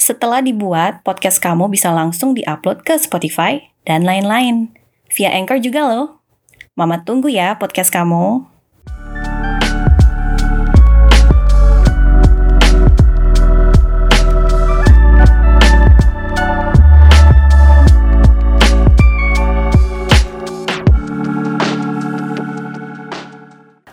Setelah dibuat, podcast kamu bisa langsung diupload ke Spotify dan lain-lain. Via Anchor juga loh. Mama tunggu ya podcast kamu.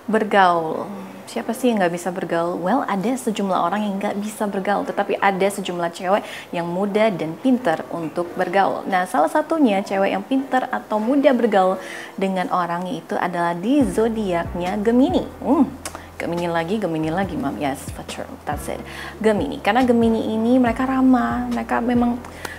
Bergaul siapa sih yang nggak bisa bergaul? Well, ada sejumlah orang yang nggak bisa bergaul, tetapi ada sejumlah cewek yang muda dan pinter untuk bergaul. Nah, salah satunya cewek yang pinter atau muda bergaul dengan orang itu adalah di zodiaknya Gemini. Hmm, Gemini lagi, Gemini lagi, mam. Yes, for sure. That's it. Gemini. Karena Gemini ini mereka ramah, mereka memang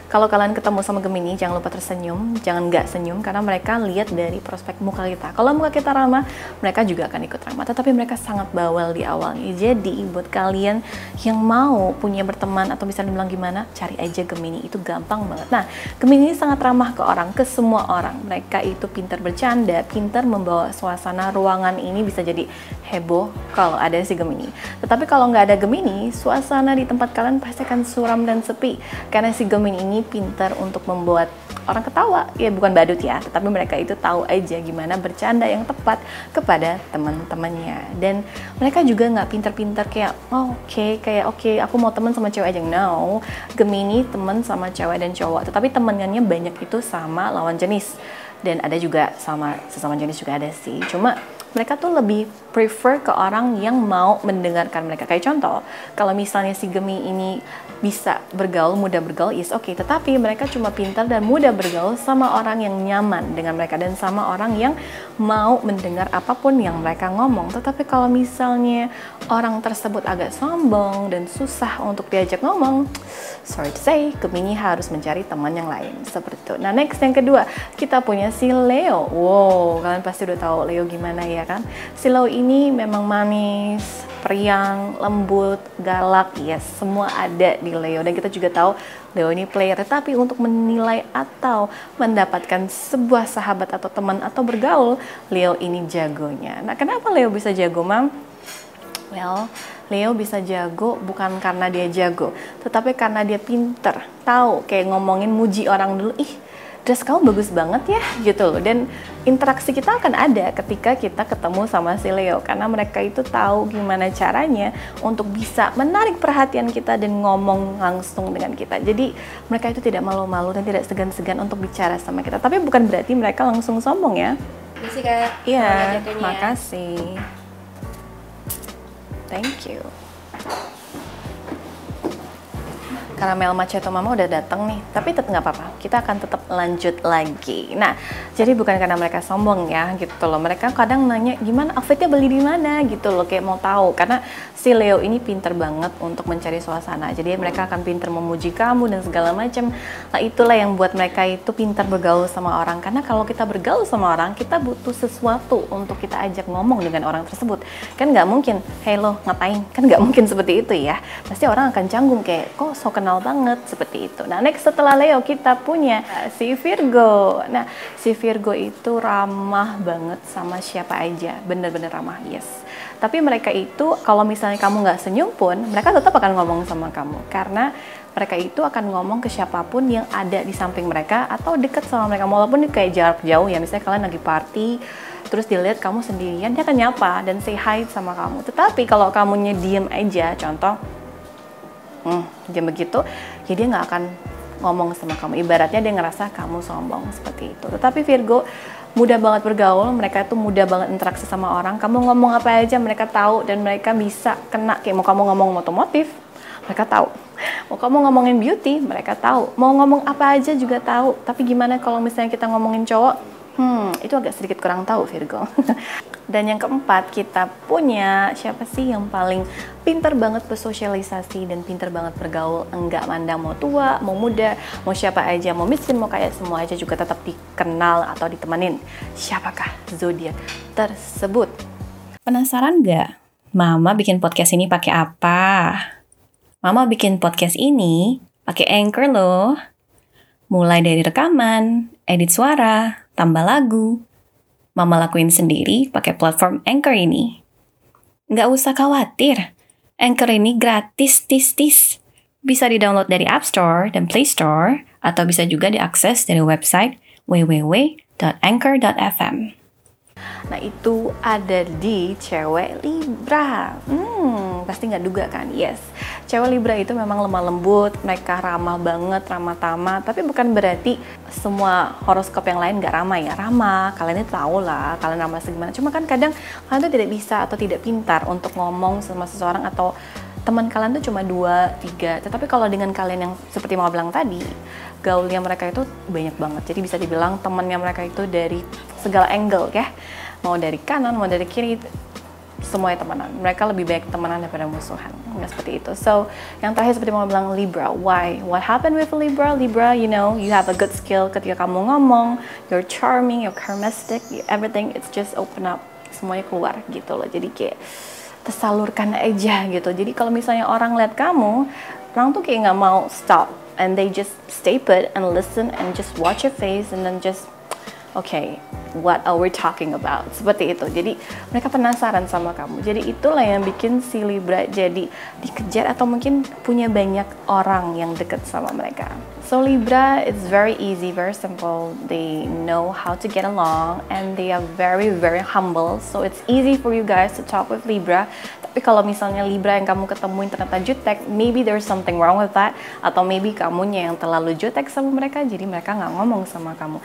kalau kalian ketemu sama Gemini, jangan lupa tersenyum, jangan nggak senyum karena mereka lihat dari prospek muka kita. Kalau muka kita ramah, mereka juga akan ikut ramah. Tetapi mereka sangat bawel di awalnya. Jadi buat kalian yang mau punya berteman atau bisa dibilang gimana, cari aja Gemini itu gampang banget. Nah, Gemini ini sangat ramah ke orang, ke semua orang. Mereka itu pintar bercanda, pintar membawa suasana ruangan ini bisa jadi heboh kalau ada si Gemini. Tetapi kalau nggak ada Gemini, suasana di tempat kalian pasti akan suram dan sepi karena si Gemini ini pintar untuk membuat orang ketawa. Ya bukan badut ya tetapi mereka itu tahu aja gimana bercanda yang tepat kepada teman-temannya. Dan mereka juga nggak pintar-pintar kayak oh, oke okay, kayak oke okay, aku mau teman sama cewek aja. No Gemini teman sama cewek dan cowok tetapi temennya banyak itu sama lawan jenis. Dan ada juga sama sesama jenis juga ada sih. Cuma mereka tuh lebih prefer ke orang yang mau mendengarkan mereka. Kayak contoh, kalau misalnya si Gemi ini bisa bergaul, mudah bergaul, is oke. Okay. Tetapi mereka cuma pintar dan mudah bergaul sama orang yang nyaman dengan mereka dan sama orang yang mau mendengar apa pun yang mereka ngomong. Tetapi kalau misalnya orang tersebut agak sombong dan susah untuk diajak ngomong, sorry to say, Gemini harus mencari teman yang lain seperti itu. Nah next yang kedua, kita punya si Leo. Wow, kalian pasti udah tahu Leo gimana ya kan? Si Leo ini memang manis, periang, lembut, galak, yes, semua ada di Leo. Dan kita juga tahu Leo ini player, tapi untuk menilai atau mendapatkan sebuah sahabat atau teman atau bergaul, Leo ini jagonya. Nah, kenapa Leo bisa jago, Mam? Well, Leo bisa jago bukan karena dia jago, tetapi karena dia pinter, tahu kayak ngomongin muji orang dulu, ih dress kamu bagus banget ya gitu loh dan interaksi kita akan ada ketika kita ketemu sama si Leo karena mereka itu tahu gimana caranya untuk bisa menarik perhatian kita dan ngomong langsung dengan kita jadi mereka itu tidak malu-malu dan tidak segan-segan untuk bicara sama kita tapi bukan berarti mereka langsung sombong ya kak. Iya, ya. makasih. Thank you. Karamel macchiato mama udah datang nih, tapi tetap nggak apa-apa. Kita akan tetap lanjut lagi. Nah, jadi bukan karena mereka sombong ya, gitu loh. Mereka kadang nanya gimana outfitnya beli di mana, gitu loh, kayak mau tahu. Karena si Leo ini pinter banget untuk mencari suasana. Jadi mereka akan pinter memuji kamu dan segala macam. Nah, itulah yang buat mereka itu pintar bergaul sama orang. Karena kalau kita bergaul sama orang, kita butuh sesuatu untuk kita ajak ngomong dengan orang tersebut. Kan nggak mungkin, hey lo ngapain? Kan nggak mungkin seperti itu ya. Pasti orang akan canggung kayak, kok so kenal kenal banget seperti itu. Nah, next setelah Leo kita punya si Virgo. Nah, si Virgo itu ramah banget sama siapa aja, bener-bener ramah, yes. Tapi mereka itu kalau misalnya kamu nggak senyum pun, mereka tetap akan ngomong sama kamu karena mereka itu akan ngomong ke siapa pun yang ada di samping mereka atau dekat sama mereka walaupun kayak jarak jauh ya misalnya kalian lagi party terus dilihat kamu sendirian dia akan nyapa dan say hi sama kamu tetapi kalau kamunya diem aja contoh hmm, jam begitu ya dia nggak akan ngomong sama kamu. Ibaratnya dia ngerasa kamu sombong seperti itu. Tetapi Virgo mudah banget bergaul. Mereka itu mudah banget interaksi sama orang. Kamu ngomong apa aja mereka tahu. Dan mereka bisa kena kayak mau kamu ngomong otomotif mereka tahu. Mau kamu ngomongin beauty mereka tahu. Mau ngomong apa aja juga tahu. Tapi gimana kalau misalnya kita ngomongin cowok hmm itu agak sedikit kurang tahu Virgo Dan yang keempat, kita punya siapa sih yang paling pinter banget bersosialisasi dan pinter banget bergaul. Enggak mandang mau tua, mau muda, mau siapa aja, mau miskin, mau kaya, semua aja juga tetap dikenal atau ditemenin. Siapakah zodiak tersebut? Penasaran nggak? Mama bikin podcast ini pakai apa? Mama bikin podcast ini pakai Anchor loh. Mulai dari rekaman, edit suara, tambah lagu, Mama lakuin sendiri pakai platform Anchor ini. Nggak usah khawatir, Anchor ini gratis tis-tis. Bisa di-download dari App Store dan Play Store, atau bisa juga diakses dari website www.anchor.fm. Nah itu ada di cewek Libra. Hmm, pasti nggak duga kan? Yes, cewek Libra itu memang lemah lembut, mereka ramah banget, ramah tamah. Tapi bukan berarti semua horoskop yang lain nggak ramah ya. Ramah, kalian itu tahu lah, kalian ramah segimana. Cuma kan kadang kalian tuh tidak bisa atau tidak pintar untuk ngomong sama seseorang atau teman kalian tuh cuma dua, tiga. Tetapi kalau dengan kalian yang seperti mau bilang tadi, gaulnya mereka itu banyak banget. Jadi bisa dibilang temannya mereka itu dari segala angle ya. Mau dari kanan mau dari kiri semuanya temenan. Mereka lebih baik temenan daripada musuhan. Nggak seperti itu. So yang terakhir seperti mau bilang Libra. Why? What happened with Libra? Libra you know you have a good skill. Ketika kamu ngomong you're charming you're charismatic everything it's just open up. Semuanya keluar gitu loh. Jadi kayak tersalurkan aja gitu. Jadi kalau misalnya orang lihat kamu orang tuh kayak nggak mau stop. And they just stay put and listen and just watch your face and then just okay, what are we talking about? Seperti itu. Jadi mereka penasaran sama kamu. Jadi itulah yang bikin si Libra jadi dikejar atau mungkin punya banyak orang yang deket sama mereka. So Libra, it's very easy, very simple. They know how to get along and they are very very humble. So it's easy for you guys to talk with Libra. Tapi kalau misalnya Libra yang kamu ketemuin ternyata jutek, maybe there's something wrong with that. Atau maybe kamunya yang terlalu jutek sama mereka, jadi mereka nggak ngomong sama kamu.